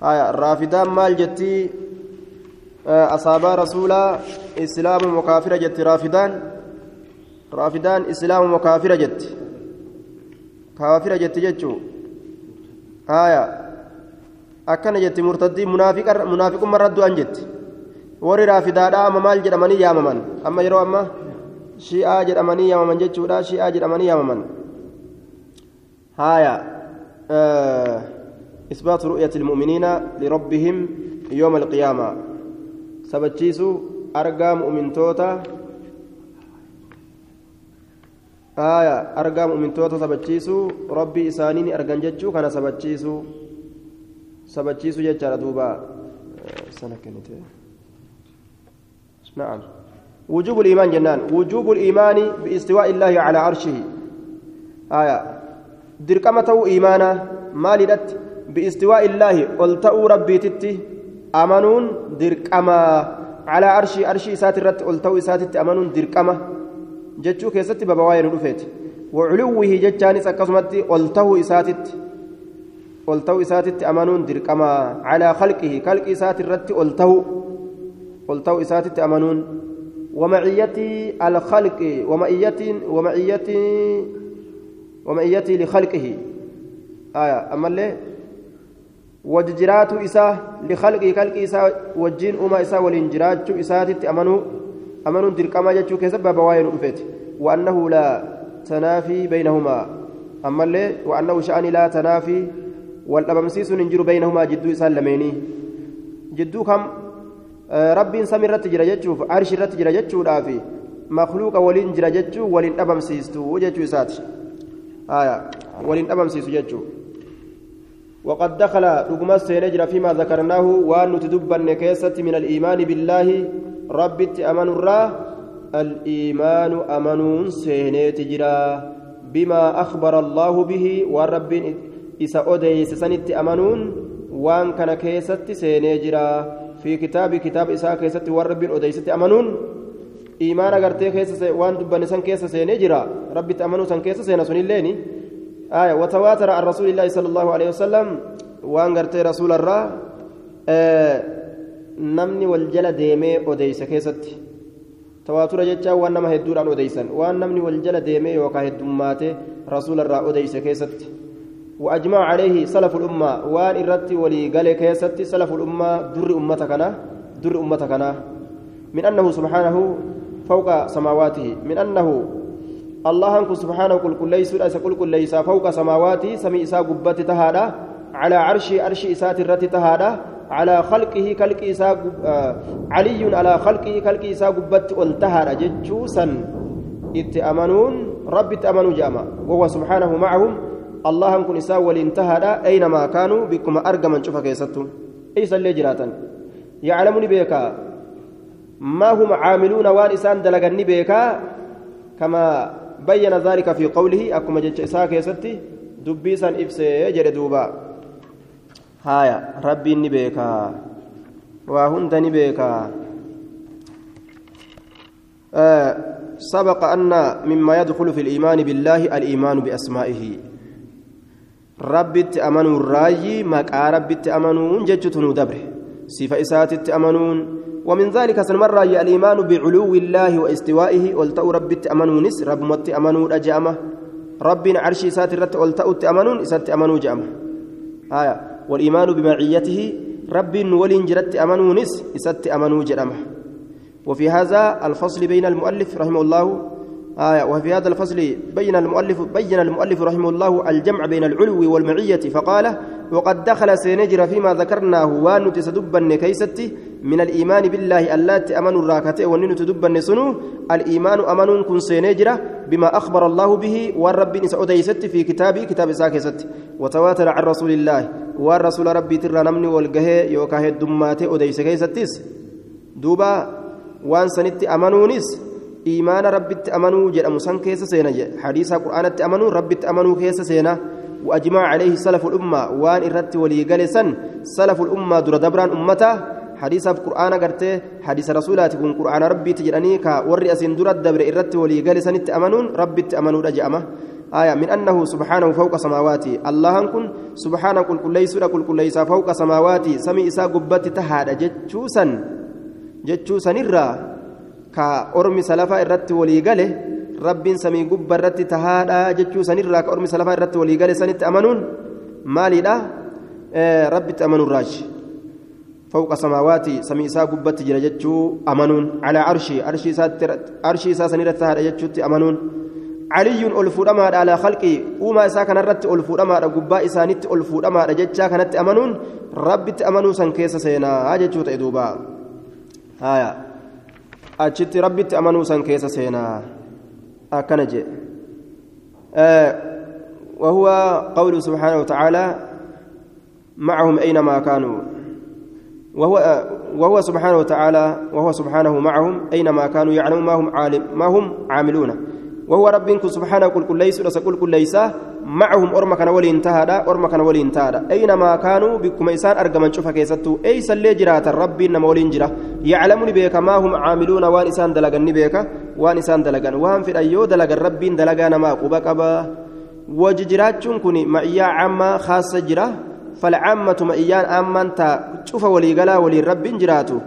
raafidaan maal jetti asaabaa rasuulaa islaamu mukaafira jetti raafidaan raafidaan islaamu mukaafira jetti kaafira jetti jechuu haya akkana jetti murtaddii munaafiqumma irra du'an jetti warri raafidaadha amma maal jedhamanii yaamaman amma yeroo amma shi'aa jedhamanii yaamaman jechuudha shi'aa jedhamanii yaamaman haya إثبات رؤية المؤمنين لربهم يوم القيامة. سبتشيسو أرقى مؤمن توتا. آية أرقى مؤمن توتا سبتشيسو. ربي إسانيني أرقى جتشو كان سبتشيسو. سبتشيسو جتشارة دوبا. سنة كانت نعم. وجوب الإيمان جنان. وجوب الإيمان باستواء الله على عرشه. آية. دركمته إيمانا مالدت بإستواء الله. قلتأو ربي تتي. أمنون دركما. على عرشي عرشي سات الرت. قلتأو ساتت أمنون دركما. جتشو كيستي بابا واين رفيت. وعلوه جتشاني سكسمتي. قلتأو ساتت قلتأو ساتت أمنون دركما. على خلقه. خلق سات الرت. قلتأو قلتأو ساتت أمنون. ومعيتي الخلق. ومعيتي ومعيتي ومعيتي لخلقه. آية. أما اللي وججرات إساء لخلقه خلق إساء وجين أما إساء والإنجرات إساء أمنوا أمنوا دركما جتشو كسبب بواين أفت وأنه لا تنافي بينهما أما اللي وأنه شأن لا تنافي والأبمسيس ننجر بينهما جدو إساء لميني جدو كم rabbiin samii irratti jira jechuuf arshi irratti jira jechuudhaafi makluuqa waliin jira jechuu waliin dhabamsiistu jechuu isaati. Waliin dhabamsiisu jechuu. وقد دخل رقم السينجر فيما ذكرناه وأن تدبن كيسة من الإيمان بالله. رب أمن الراه الإيمان أمنون سينيت جرا بما أخبر الله به والرب إسا أديس سنت أمنون وأن كان كيسة سينجرا في كتاب كتاب إساء كيست ورب أديست أمنون. إيمان أغرتي كيس وأن دبن سن كيس سينجرا ربي تأمنوا سن كيس سينا سن الليني آية وتواتر عن رسول الله صلى الله عليه وسلم وان غرتي رسول الله آه نمني والجل ديمي أديس كيست. تواتر جتا وان نما هدور عن أديسا وان نمني والجل ديمي وكا هدوماتي رسول الله أديس كيست. وأجمع عليه سلف الأمة وان إرتي ولي قال كيستي سلف الأمة در أمتكنا در أمتكنا من أنه سبحانه فوق سماواته من أنه الله أنكم سبحانه قل كل ليس قل كل ليس فوق سماواته سمي إساء قبت تهادا على عرش عرش إساء الرت تهادا على خلقه خلق إساء علي على خلقه خلق إساء قبت والتهادا ججوسا اتأمنون رب اتأمنوا جاما وهو سبحانه معهم الله كن إساء والانتهى أينما كانوا بكم أرقما شوف كيستم إيسا اللي جراتا يعلمني بيكا ما هم عاملون وان إسان دلقني بيكا كما بين ذلك في قوله أكما جتش إساء كيستي دبيسا إفسي جري دوبا هايا ربي نبيكا وهند نبيكا آه سبق أن مما يدخل في الإيمان بالله الإيمان بأسمائه amanuun raayyi maqaa rabbitti amanuun jechuutu nu dabre. Sifa isaatitti amanuun ومن ذلك سنمر الإيمان بعلو الله واستوائه ولتأو ربت أمنونس رب مت أمنون أجامة ربنا عرشي ساتر رت ولتأو أمنون سات جامة آية. والإيمان بمعيته رب ولين جرت أمنونس سات أمنو جامة وفي هذا الفصل بين المؤلف رحمه الله آية وفي هذا الفصل بين المؤلف بين المؤلف رحمه الله الجمع بين العلو والمعية فقال وقد دخل سينجر فيما ذكرناه وان تسدبن كيستي من الإيمان بالله اللات أمن الراكتة ونن تدبن سنو الإيمان أمن كن سينجر بما أخبر الله به والرب سأديست في كتابي كتاب ساكست وتواتر عن رسول الله والرسول ربي ترى نمني والقه يوكاه الدمات أديس كيستيس. دوبا وان سنت أمنونيس. إيمان ربت أمنوا جرم سن كيس سينا حديث قرآن أمنوا ربت أمنوا كيس سينا وأجمع عليه سلف الأمة وان إرت ولي سن سلف الأمة در دبران أمته حديث قرآن قرته حديث رسولات كن قرآن ربي تجرني كا وري أسين در الدبر إرت ولي سن أمنون ربت أمنوا رجأمه آية من أنه سبحانه فوق سماواته الله كن سبحانه كل كل ليس كل كل فوق سماواته سمي إسا قبت تهاد جتشوسا جتشوسا نرى كأرمي سلفا الرت ولي قاله رب سمي قب الرت تهاد جتشوسا نرى كأرمي سلفا الرت ولي قاله سنت أمنون مالي لا آه رب تأمنوا الراج فوق سماواتي سمي إسا قبت جرجتشو أمنون على عرشي عرشي سات عرشي سا سنرى تهاد جتشوتي أمنون علي ألفودما على خلقي وما إسا كان رت ألفودما قبا إسانت ألفودما جتشا كانت أمنون رب تأمنوا سن كيس سينا أجتشو تأدوبا هايا أجت رب تأمنوا سن كيس سينا أكنجي آه وهو قوله سبحانه وتعالى معهم أينما كانوا وهو وهو سبحانه وتعالى وهو سبحانه معهم أينما كانوا يعلم ما هم عالم ما هم عاملون وهو ربك سبحانه كل كل ليس كل كل ليس معهم أرما كان ولي انتهى أرما كان ولي انتهى أينما كانوا بكم إنسان أرجمن شوف كيستو أي سلي جرات الرب إنما ولي جرا. يعلمني بك ما هم عاملون وان إنسان دلجن بك وان إنسان دلجن وهم في الأيو دلج الرب دلجنا ما قبك أبا وججراتشون كوني معيا عامة خاصة جرا. فالعامة معيان أمن تا شوف ولي قلا ولي الرب جراتو.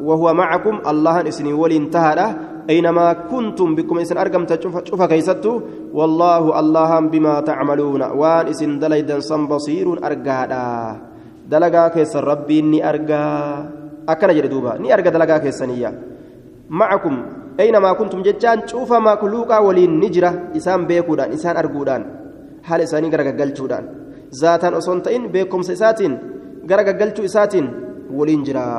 وهو معكم الله إسني ولي انتهى أينما كنتم بكم إسن أرقم تشوف كيستو والله الله بما تعملون وان إسن دليدا صن بصير أرقادا دلقا كيس ربي إني أرقا. أكنا جردوبا ني أرقا دلقا كيسانية معكم أينما كنتم جتان شوف ما كلوكا ولين نجرة إسان بيكودان إسان أرقودان. حال إساني غرقا قلتودان ذاتان أصنتين بيكم سيساتين غرقا قلتو إساتين ولين جرا.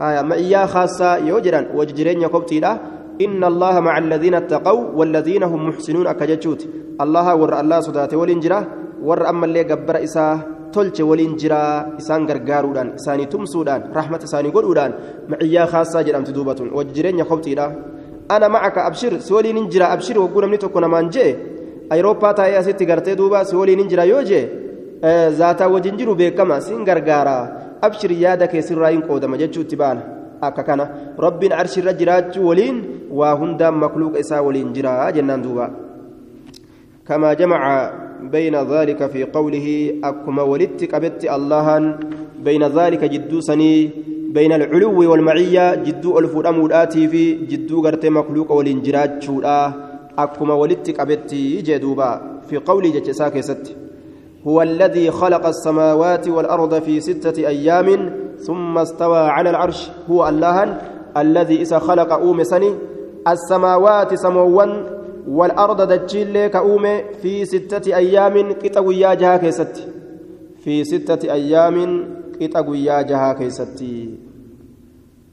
آية معيا خاصة يوجران وججرين يقبتيلا إن الله مع الذين اتقوا والذين هم محسنون أكجتشوت. الله ور الله صداته ولنجرا ور أما اللي قبر إسا تلش ولنجرا إسان غرغارودان إساني تمسودان رحمة إساني قلودان معيا خاصة جرام تدوبة وججرين يقبتيلا أنا معك أبشر سولي ننجرا أبشر وقول مني تكون مانجي أيروبا تايا ستي غرتي دوبا سولي ننجرا يوجي. آه ذاتا وجنجرو بكما سين غرغارا abshir yaada kee sirraa hin qoodama jechuutti baana. Akka kana rabbiin arshirra jiraachuu waliin waa hundaan makluuqa isaa waliin jira jennaan duuba. كما جمع بين ذلك في قوله أكما ولدت قبت الله بين ذلك جدو سني بين العلو والمعية جدو الفرامودات في جدو غرت مخلوق والانجراد شودا أكما ولدت قبت جدوبا في قولي جتساك ست هو الذي خلق السماوات والأرض في ستة أيام ثم استوى على العرش. هو الله الذي إذا خلق أوم سني. السماوات سموا والأرض دجيل كأوم في ستة أيام كتاب ياجها كيست في ستة أيام كتاب ياجها كيست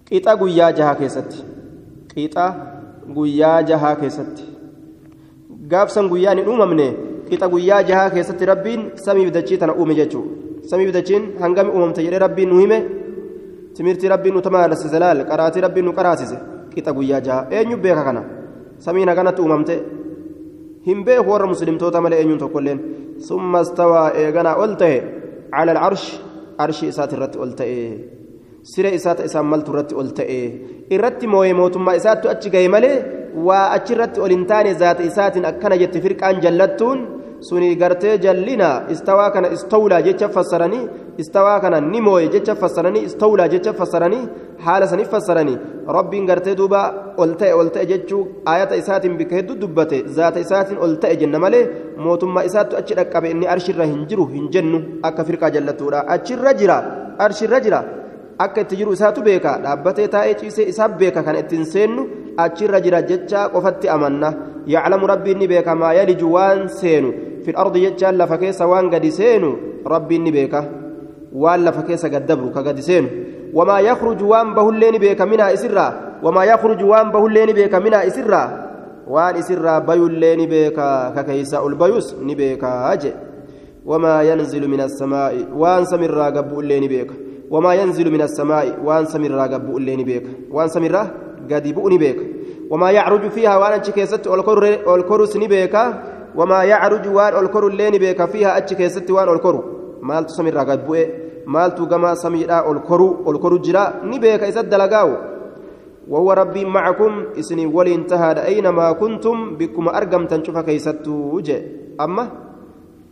كتاب ياجها كيست كتاب ياجها كيست قافسا قيان أممني qixa guyyaa jahaa keessatti rabbiin samiif dachii tana uume jechuudha samiif dachiin hangami uumamte jedhee rabbiin nu hime timirtii rabbiin nu tamaalessise laal qaraatii rabbiin nu qaraasise qixa guyyaa jahaa eenyu beeka kana samiin haganatti uumamte hin beeku warra muslimtoota malee eenyuun tokkolleen summa stawaa eeganaa ol ta'e cala alcarshi arshii isaati irratti ol ta'e siree isaata isaan maltu irratti ol ta'e irratti moo'ee mootummaa isaattu achi gahe malee waa achirratti ol hin taane zaata isaatiin akkana jette firqaan jallattuun suni gartee jallina istawaa kana istawlaa jecha fassaranii istawaa kana ni jecha fassaranii istawlaa jecha fassaranii haala saniif fassaranii rabbiin gartee duuba ol ta'e ol ta'e jechuu ayata isaatiin bika hedduu dubbate zaata isaatiin ol ta'e jenna malee mootummaa isaattu achi dhaqqabe inni arshirra hin jiru hin jennu akka firqaa jallattuudha achirra jira arshirra jira akka itti jiru isaatu beeka dhaabbatee taa'ee ciisee isaaf beeka kan ittiin seennu achirra jira jecha qofatti amanna yaclamu rabbiin ni beeka maa yaliju waan seenu gaddabru ka gadi seenu wamaa yakruju waan bahullee ni beeka minaa isirraa wamaa yakruju waan bahullee ni beeka minaa isirraa waan isirraa bayullee ni beeka ka keeysa ol bayus ni beekaa je wamaa yanzilu min assamaa'i waan samirraa gabbu'ullee ni beeka wamaa yanzilu min assamaa'i waan samirraa gabbu'ullee ni beeka waan samirraa gadi bu'u ni beeka wamaa yacruju fiihaa waan achi keessatti ol korus ni beeka wamaa yacruju waan ol korullee ni beeka fiihaa achi keessatti waan ol koru maaltu samirraa gad bu'e maaltu gama samiidhaa ol koru ol koru jira ni beeka isa dalagaawu وهو ربي معكم. إسني ولي انتهى أينما كنتم. بكم أرقم تنشوف كيستو أما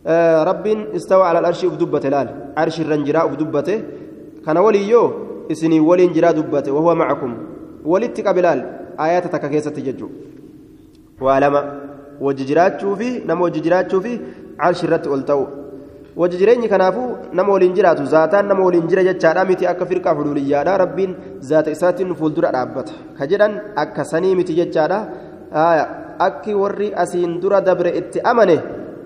آه رب استوى على الأرش أفدبة الآل. عرش الرنجراء أفدبته كان ولي يو. إسني ولي انجراء دبته. وهو معكم. ولدت قبلال آيات تككيسة ججو. وعلما وججرات شوفي نمو وججرات شوفي عرش الرت ألتو waji jireenyi kanaafuu nama waliin jiraatu zaataan nama waliin jira jechaadha miti akka firqaa fuduliyyaadha rabbiin zaata isaatiin fuuldura dhaabbata ka jedhan akka sanii miti jechaadha akki warri asiin dura dabre itti amane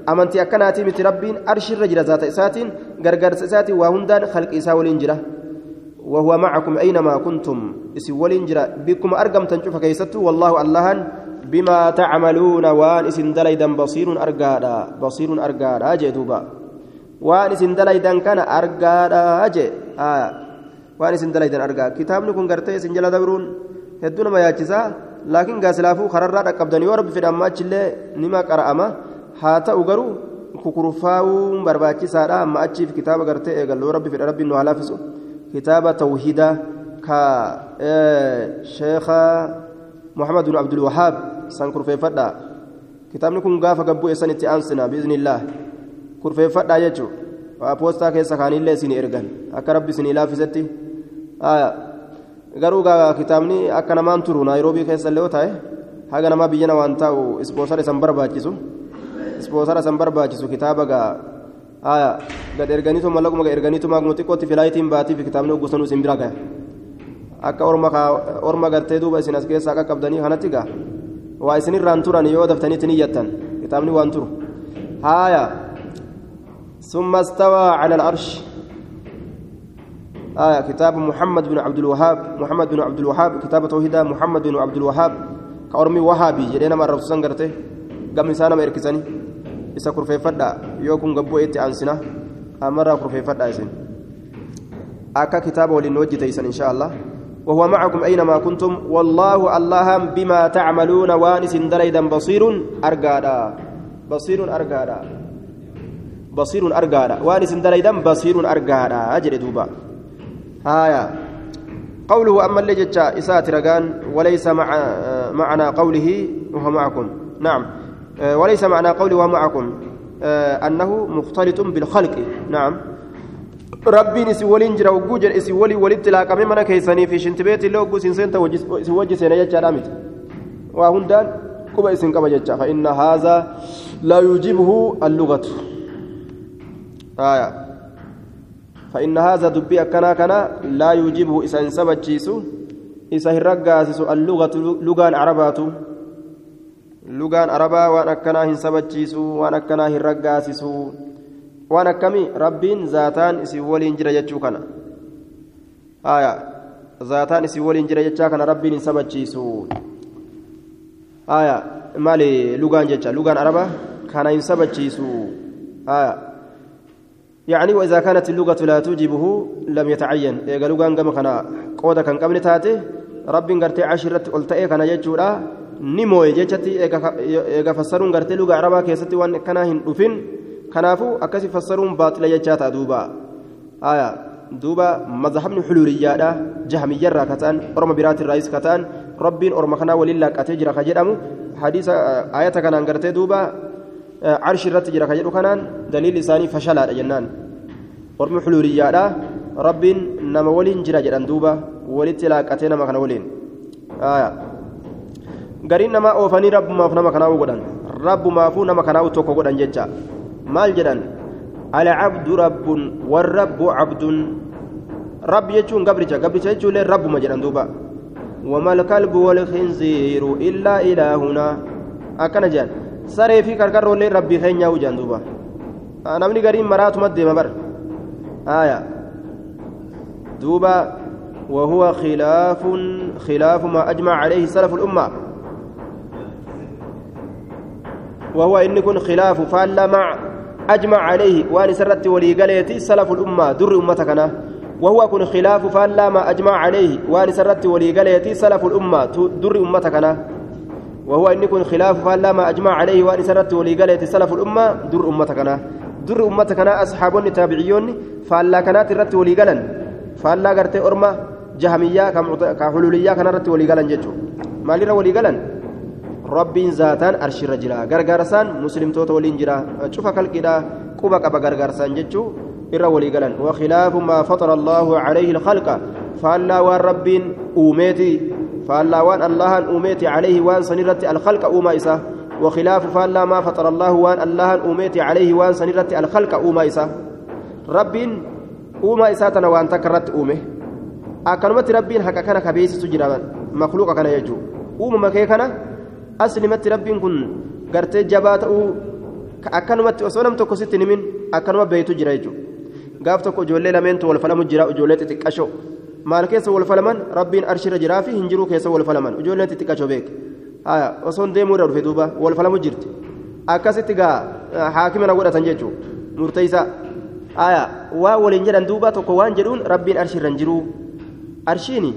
amantii akkanaatii miti rabbiin arshirra jira zaata isaatiin gargaarsa isaatiin waa hundaan khalqi isaa waliin jira وهو معكم أينما كنتم اسم ولين جرا بكم أرقم تنشوف كيستو والله اللهن بما تعملون وان اسم دليدا بصير أرقادا بصير أرقادا جدوبا waan isin dalaydan kana argaadha jee waan isin dalaydan argaa kitaabni kun gartee isin jala dabruun hedduu nama yaachisaa laakiin gaasilaafuu kararraa dhaqqabdan yoo rabbi fedhe amma achillee nima qara'ama haa ta'u garuu kukurfaa'uun barbaachisaadha amma achiif kitaaba gartee eegalloo rabbi fedhe rabbiin nu haa laafisu kitaaba tawhida ka sheekha muhammad bin abdul wahaab san kurfeeffadha kitaabni kun gaafa gabbuu eessanitti aansina biiznillah kurfeeffadhaa jechuun waa poostaa keessa kaanillee isin ergan akka rabbi isin laafisetti garuu kitaabni akka namaan turu naayiroobii keessa illee ta'e haga namaa biyyana waan ta'u ispoosara isan barbaachisu ispoosara isan barbaachisu kitaaba gaa gad erganiitu mallaquma gad erganiitu maaguma xiqqootti filaayitiin baatiif kitaabni oggusanuu isin bira gaya akka orma gartee duuba isin as keessaa qaqqabdanii kanatti gaa waa isinirraan turan yoo daftaniitti niyyattan kitaabni waan turu. Haaya. ثم استوى على العرش آية كتاب محمد بن عبد الوهاب محمد بن عبد الوهاب كتاب توحيد محمد بن عبد الوهاب كأرمي وهابي جدنا مرة سنغرته قام إنسان ما يركزني إسا فدا يوكم قبو إتي أنسنا أمرا كرفي فدا أكا كتاب ولنوجي تيسن إن شاء الله وهو معكم أينما كنتم. والله الله بما تعملون وانس دليدا بصير أرقادا. بصير أرقادا. بصير أرقادا. وانس دليدا بصير أرقادا. أجل دوبا. آية. قوله أما اللي جتشا إسات رقان وليس مع معنى قوله وهو معكم. نعم. وليس معنى قوله وهو معكم. أنه مختلط بالخلق. نعم. ربي نسي ولين جرا وجوجر اسي ولي ولدت لا كم من كيسني في شنتبيت لو غوسين سنت وجه سنه يجا دامت وهندان كوبا اسن كما جتا فإن هذا لا يجيبه اللغة آية فإن هذا دبي أكنا كنا لا يجيبه إسان سبتشيسو إسان رقاسس اللغة لغان عربات لغان عربا وأن أكنا هن سبتشيسو وأن أكنا هن رقاسسو وأن أكمي ربين ذاتان إسي ولين جرى جتشو كنا آية ذاتان إسي ولين جرى جتشا كنا ربين سبتشيسو آية مالي لغان جتشا لغان عربا كان هن سبتشيسو آية يعني وإذا كانت اللغة لا توجبه لم يتعين إيقا لغان قم كان قودة كان قبل تاتي رب قرتي عشرة قلتئي كان يجورا نمو يجتي إيقا فسرون قرتي لغة عربا كيستي وان كان هندفن كنافو أكسي فسرون باطل يجاتا دوبا آية دوبا مذهب حلولية جهمية راكتان أرم برات الرئيس كتان رب أرم كنا ولله كتجر خجرمو حديث آية كان قرتي دوبا عرش الرت جرى كجدو كانان دليل لساني فشلا جنان ورم حلوليا رب نما ولين جرى جدان دوبا ولت لاقتنا ما كان ولين آية غرين نما اوفني رب ما فنا ما كان غدان رب ما فو نما كان توكو غدان ججا على عبد رب والرب عبد. رب يجون قبرجا قبرجا يجون رب ما جدان دوبا. وما الكلب والخنزير إلا إلهنا. أكن جان. saree fi karkarroollee rabbii keenyaa hujaan duuba namni gariin maraatuma deema bar aya duuba وهو خلاف خلاف ما أجمع عليه سلف الأمة. وهو إن يكون خلاف فالا مع. أجمع عليه وأن سرت ولي قاليتي سلف الأمة در أمتكنا وهو يكون خلاف فالا ما أجمع عليه وأن سرت ولي قاليتي سلف الأمة در أمتكنا وهو إن يكون خلاف فلا ما أجمع عليه وأن سرت ولقالت سلف الأمة در أمتكنا در أمتكنا أصحاب التابعيون فلا كانت الرت ولقالا فلا قرت أرمى hululiyyaa kanarratti walii galan jechuudha maalirra walii galan rabbiin zaataan arshirra jira gargaarsaan muslimtoota waliin jira cufa kalqidha quba qaba gargaarsaan jechuu irra walii galan wakilaafu maa faxara allaahu calayhi alkhalqa faallaa waan rabbiin uumeeti faallaa waan allahan uumeeti calayhi waan sanirratti alkhalqa uumaa isaa وخلاف فالا ما فطر الله وان الله أوميتي عليه وان سنرت الخلق أوما إسا رب أوما إساتنا وان تكرت أومه أكنمت رب حكا كان كبيس سجرا مخلوق كان يجو أوما مكي كان أسلمت رب كن قرت جبات أكنمت وصنم تكسيت نمين أكنم بيت جرا يجو gaaf tokko ijoollee lameentu wal falamu jira ijoollee xixiqqashoo maal keessa wal falaman rabbiin arshirra jiraa fi hin jiruu keessa wal falaman ijoolleen xixiqqashoo beek osoon deemuu irra dhufe duuba wal falamu jirti akkasitti gaa haakima na godhatan jechuun murteessaa waa waliin jedhan duuba tokko waan jedhuun rabbiin arshirra hin jiruu arshiini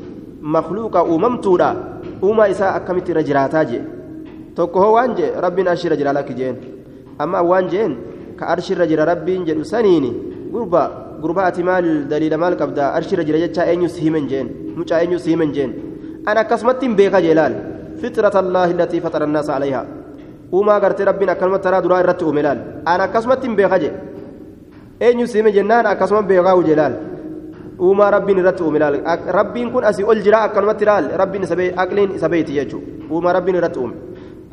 makluuqa uumamtuudha uumaa isaa akkamitti irra jiraataa jee tokko hoo waan jee rabbiin arshirra jira lakki jeen amma waan jeen ka arshirra jira rabbiin jedhu saniini gurba gurba ati maal daliila maal qabda arshirra jira jecha eenyu si himen jeen mucaa eenyu si himen jeen an akkasumatti hin beeka jee laal فطرة الله التي فطر الناس عليها وما قرت ربنا كلمة ترى درا رت أملال أنا كسمة بيغاجي أين يسمى جنان أكسمة بيغاو جلال وما ربنا رت أملال ربنا كن أسي أول جراء كلمة ترى ربنا سبي أقلين سبيت يجو وما ربنا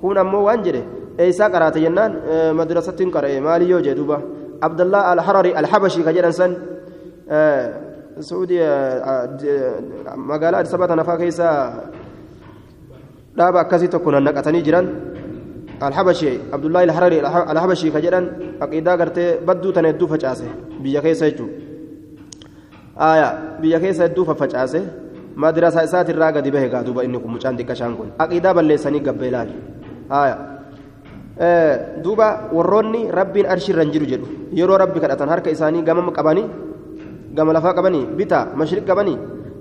رت أم كون أمو وانجري إيسا قرات جنان مدرسة قرأ مالي يوجد دوبا عبد الله الحرري الحبشي كجران سن سعودي مقالات سبت نفا كيسا dhaaba akkasii tokko nannaqatanii jiran alhabashii abdullaahi alharari alhabashii ka jedhan aqiidaa gartee badduu tana hedduu facaase biyya keessa jechuudha aayaa biyya keessa hedduu faffacaase madrasaa isaatirraa gadi bahe gaa duuba inni kun mucaan xiqqashaan kun aqiidaa balleessanii gabbee ilaali aayaa duuba warroonni rabbiin arshirra hin jiru jedhu yeroo rabbi kadhatan harka isaanii gama qabanii gama lafaa qabanii bitaa mashriq qabanii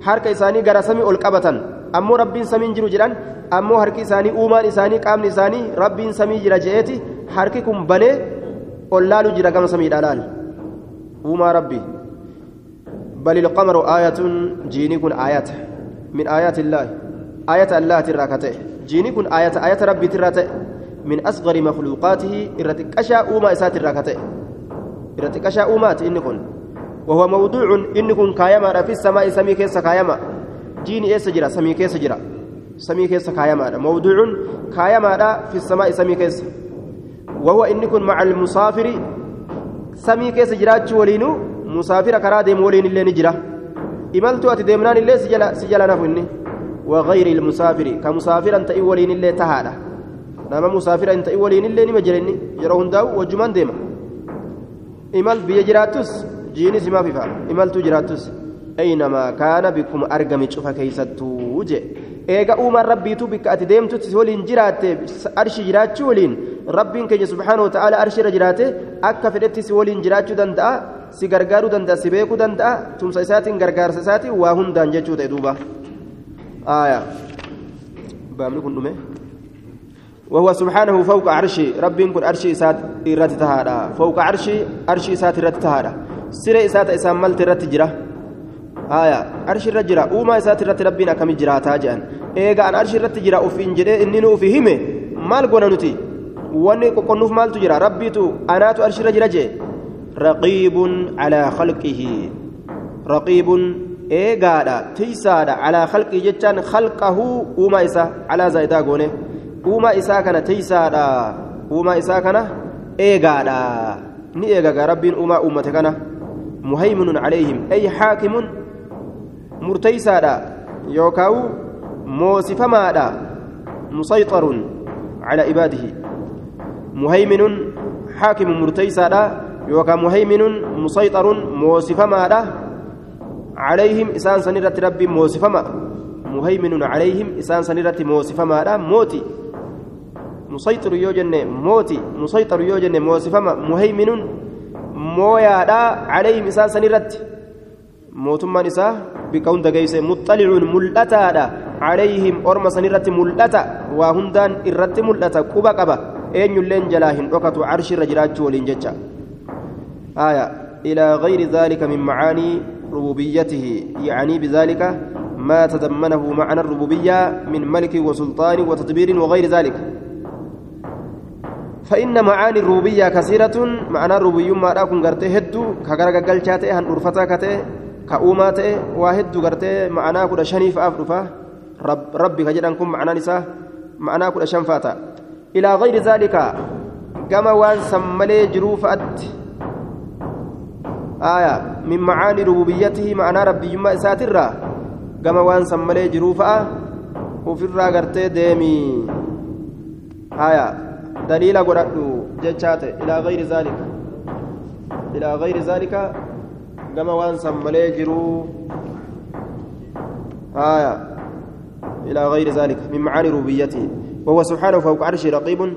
harka isaanii gara samii ol qabatan ammoo rabbiin samiin jiru jedhan ammoo harki isaanii uumaan isaanii qaamni isaanii rabbiin samii jira je'eeti harki kun banee ol laalu jira gama samiidha laal uumaa rabbii بل القمر آية جيني كن آيات من آيات الله آية الله تراكته جيني كن آية آية ربي تراته من أصغر مخلوقاته إرتكشا أوما إسات الراكته إرتكشا أومات إن كن. وهو موضوع إن كن كايما في السماء سمي كيس كايما. جيني إيس جرا سمي كيس جرا سمي كيس كايما موضوع كايما في السماء سمي كيس. وهو إن كن مع المسافر جرات ولينو. مسافر كرا ديم ولين اللي نجرا إملتو أتي ديمنان اللي سجل سجل نفني وغير المسافر كمسافر أنت ولين اللي تهادا نما مسافر أنت ولين اللي نمجرني يرون داو وجمان ديما إمل بيجراتوس جيني سما فيفا إملتو جراتوس أينما كان بكم أرقم شوفا كيستو وجه eega uumaan rabbiitu bikka ati deemtutti waliin jiraatte arshi jiraachuu waliin rabbiin keenya subhaanahu wataala arshirra jiraate akka fedhetti si waliin jiraachuu danda'a si gargaaruu danda'a si beekuu danda'a tumsa isaatiin gargaarsa isaatiin waa hundaan jechuu ta'e duuba aayaa baamni kun dhume وهو سبحانه فوق عرشي رب كن عرشي إسات إرات تهادا. فوق عرشي عرشي إسات إرات تهادا. سر إسات إسام ملت إرات جرا. آية. عرشي الرجرة وما إسات إرات ربنا كم جرا تاجان. إيجا أن عرشي إرات جرا أفين جرا إني نوفي همه مال قونا نتي واني كنوف مال تجرا ربي تو. أنا تو عرشي الرجرة جي. رقيب على خلقه. رقيب إيجادا تيسادا على خلقه جتان خلقه وما إسا على زايدا قونه uumaa isaa kana teeysaadha uumaa isaa kana eegaadha ni eegaga rabbiin uumaa uummate kana muhayminun calayhim ay xaakimun murteeysaadha yookaawu moosifamaadha musayxarun calaa ibaadihi muhayminun xaakimun murteeysaadha yookaa muhayminun musayxarun moosifamaadha calayhim isaan san irratti rabbiin moosifama muhayminun calayhim isaan san irratti moosifamaadha mooti مسيطر يوجن موتي. مسيطر يوجن موصفما. مهيمن مويادا عليهم إنسان سنرت. موتما نساء بكون دقيس مطلع ملأتا عليهم أرم سنرت ملأتا. وهندان إرت ملأتا. كوبا كبا. أين يلين جلاهن؟ وقت عرش الرجلات ولين ججا. آية. إلى غير ذلك من معاني ربوبيته يعني بذلك ما تضمنه معنى الربوبية من ملك وسلطان وتدبير وغير ذلك. فإن معاني الربوبية كثيرة معنى الربوبية ما راكم غرتي هدو كغرغ غلچاته هن kate ka uumaa ta'e waa hedduu gartee ma'anaa kudha shaniif af dhufa rabbi ka jedhan kun ma'anaan isaa ma'anaa kudha shan faata ilaa rububiyyatihi ma'anaa rabbiyyummaa isaatirraa gama waan san malee jiruu fa'a ufirraa gartee deemii aya daliila godhadhu jechaa ta'e ilaa gayri zaalika ilaa gayri zaalika gama waan san malee jiruu aya إلى غير ذلك من معاني ربوبيته وهو سبحانه فوق عرشه رقيب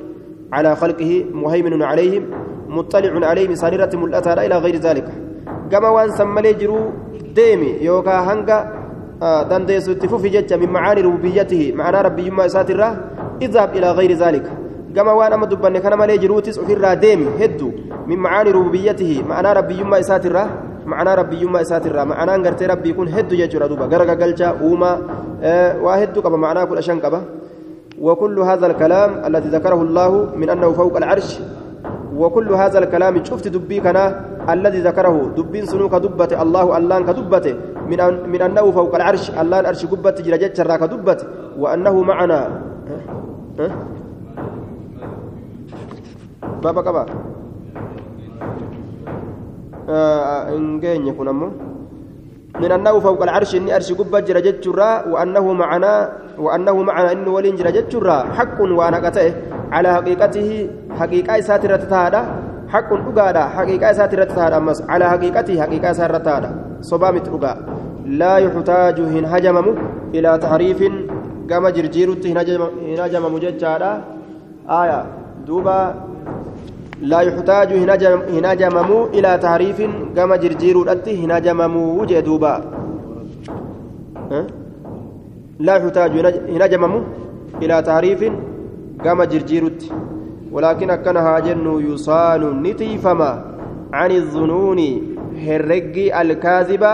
على خلقه مهيمن عليهم مطلع عليهم سانرة ملأتها إلى غير ذلك وان سملي جرو ديمي يوكا هنغا دنديسو تفوفي جتة من معاني ربوبيته معنى ربي ما ساتره اذهب إلى غير ذلك كما وأنا مدبني كان مالي جروتس وفي ديمي هدو من معاني ربوبيته معنى ربي ما ساتره معنى ربي يما اساتر معنى غرتي ربي يكون هد يجرا دوبا غرغا غلچا اوما آه واحد كما معنى كل شن كبا وكل هذا الكلام الذي ذكره الله من انه فوق العرش وكل هذا الكلام شفت دبي كان الذي ذكره دبين سنوك دبت الله الله كدبت من من أنه فوق العرش الله العرش قبت جرجت راك دبت وأنه معنا. ها بابا كبا. ingeenye kun ammoo من أنه فوق العرش إني أرش قبة جرى جتشرا وأنه معنا وأنه معنا إنه ولين جرى جتشرا حق قتئه على حقيقته حقيقة ساترة هذا حق أقادا حقيقة ساترة أمس على حقيقته حقيقة ساترة هذا صبامت أقا لا يحتاج هن هجمم إلى تحريف كما جرجيرت هن هجمم جتشارا آية دوبا لا يحتاج هناجمم إلى تعريف كما جرجير الأتي هناجمم جدوبا لا يحتاج هناجمم إلى تعريف كما جرجيرت ولكن أكنها جن يصان نتيفما عن الظنون هرقي الكاذبة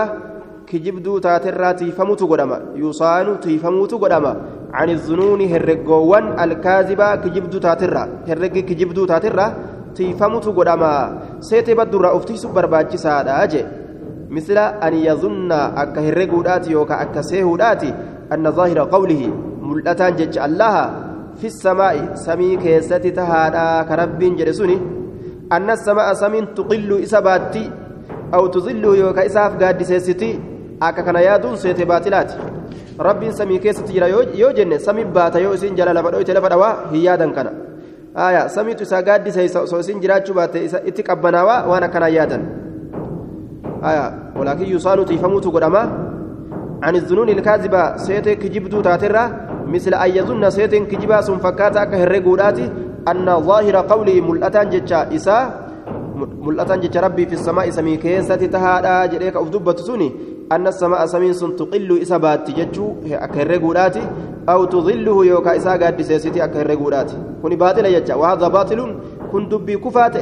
كجبدو تاترا تيفموت قدما يصان تيفموت قدما عن الظنون هرقوان الكاذبة كجبدو تاترا هرقي كجبدو تاترا tiifamutu godhama seetee baddurraa uftiisu barbaachisaadha jee misla an yazunna akka herreguudhaati yookaan akka seehuudhaati anna zaahira qawlihi mul'ataan jecha allaha fi samaa'i samii keessatti tahaadha ka rabbiin jedhe suni anna samaa'a samiin tuqillu isa baatti aw tuzillu yookaan isaaf gaaddiseessiti akka kana yaaduun seete baatilaati rabbiin samii keessatti jira yoo jenne samii baata yoo isin jala lafa dhoyte lafa dhawaa hin yaadan kana aya samiitu isaa gaaddisa osoo isin jiraachuu baatte itti qabbanaawaa waan akkanaa yaadan aya walaakin yusaanu tiifamuutu godhama عن الظنون الكاذبة سيتي كجبدو تاترا مثل أن يظن سيتي كجبا سن فكاتا كهرقوداتي أن ظاهر قولي ملأتان جتشا إسا ملأتان جتشا ربي في السماء سمي كيسة تهادا جريك أفدبة سوني أن السماء سمين سن تقل إسابات جتشو أكهرقوداتي أو تظله يوكا إسا قد سيستي أكهرقوداتي كوني باطل يجتشا وهذا باطل كن دبي كفات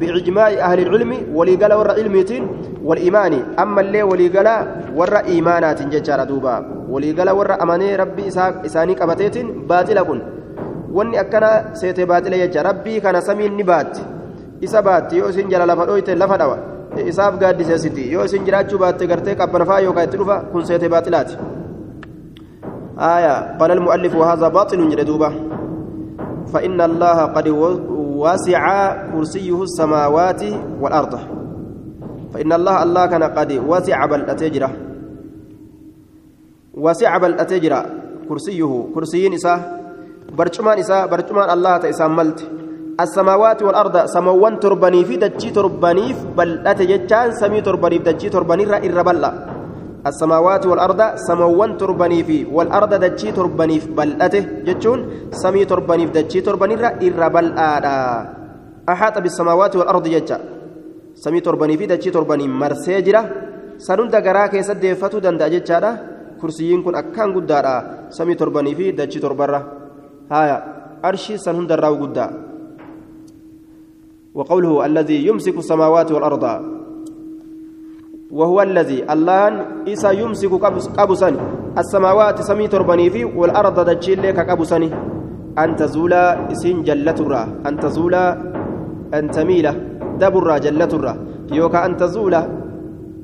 بإجماع أهل العلم وليقال ورا علميتين والإيمان أما اللي وليقال ورا إيمانات ججارة دوبا وليقال ورا أماني ربي إساني كن seete baaxile jecha rabbii kana samiin ni baatti isa baatti yoo isin jala lafa dhoyte lafa dhawa isaaf gaaddiseessiti yoo isin jiraachuu baatte gartee qabbanafaa yookaan itti dhufa kun seete baaxilaati آية قال المؤلف وهذا باطل جلدوبة فإن الله قد وسع كرسيه السماوات والأرض. فإن الله الله كان قد وسع بل أتجرى وسع بل أتجرى كرسيه كرسي نساء برجمان نساء برجمان الله تيسام ملت. السماوات والأرض سموان تربني في دجي تربني بل أتجتان سمي تربني في دجي تربني رأي السماوات والأرض سموان تربني في والأرض دجي تربني في بل أته جتون سمي تربني في دجي تربني رأي الربلا أحاط بالسماوات والأرض جتا سمي تربني في دجي تربني مرسيجرة سنون دقرا كيسد ديفتو دندا جتشارا كرسيين كن أكان قدارا. سمي تربني في دجي تربرة هايا. أرشي سنون دراو قدا. وقوله الذي يمسك السماوات والأرض. وهو الذي الله إسا يمسك قبسني السماوات سمي تربني في والأرض دجيل لك قبسني أن تزولا إسين جلترا أن تزولا أن تميل دبرا جلترا يوكا أن تزولا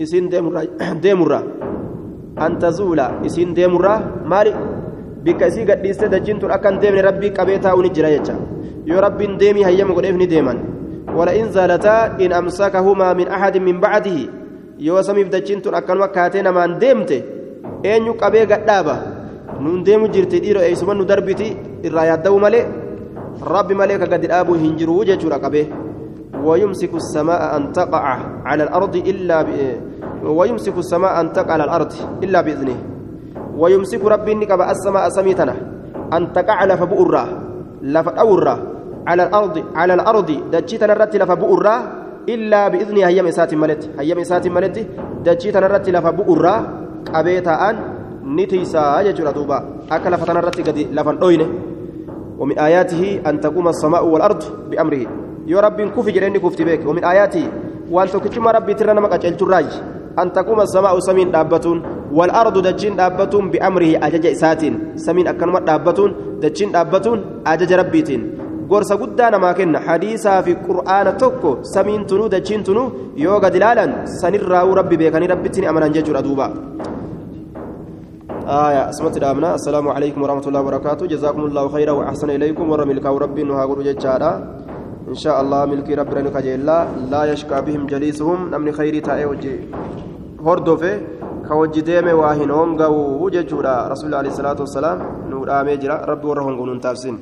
إسين ديمرا ديمرا أن تزولا إسين ديمرا مالي بك إسي قد دجين تر أكن ديمني ربي قبيتا ونجرا يجا. يو ربي ديمي هيا مقدفني ديما ولئن زالتا إن أمسكهما من أحد من بعده yoo samiif dachiin tun akkanuma kaatee namaan deemte eenyu qabee gadhaaba nuun deemu jirti dhiiroo eeysuma nu darbiti irraa yaadda'u malee rabbi malee ka gadi dhaabuu hin jiruu jechuudha qabee ويمسك السماء أن تقع على الأرض إلا ب... ويمسك السماء أن تقع على الأرض إلا بإذنه ويمسك ربي نكب السماء سميتنا أن تقع لفبؤرة لفأورة على الأرض على الأرض دجيتنا الرت لفبؤرة إلا بإذن هيام إسات ملت هيام إسات ملت دجي تنرت لفا بؤرا قبيتا أن نتيسا يجرى دوبا. أكل فتنرت قد لفا أوينه ومن آياته أن تقوم السماء والأرض بأمره. يا رب كف جريني كفت بك ومن آياته وأن تكتم ربي ترنا مك أجلت الراج أن تقوم السماء سمين دابتون والأرض دجين دابتون بأمره أجج إسات سمين أكنمت دابتون دجين دابتون أجج ربيتين. Gorsa guddaa namaa kenna. Hadiisaa fi qur'aana tokko samiin tunuu dachiin tunuu yoo gad ilaalan sanirraa'uu rabbi beekanii rabbitti ni amanan jechuudha duuba. آية اسمت الأمنة السلام عليكم ورحمة الله وبركاته جزاكم الله خيرا وأحسن إليكم ورا ملكا ربي هاقول جتشارا إن شاء الله ملكي ربي رنك جيلا لا يشكى بهم جليسهم نمني خيري تائي وجي هردوفي كوجي ديمي واهن هونغا وججورا رسول الله عليه الصلاة والسلام نور آمي جرا ربي ورهونغ ننتابسين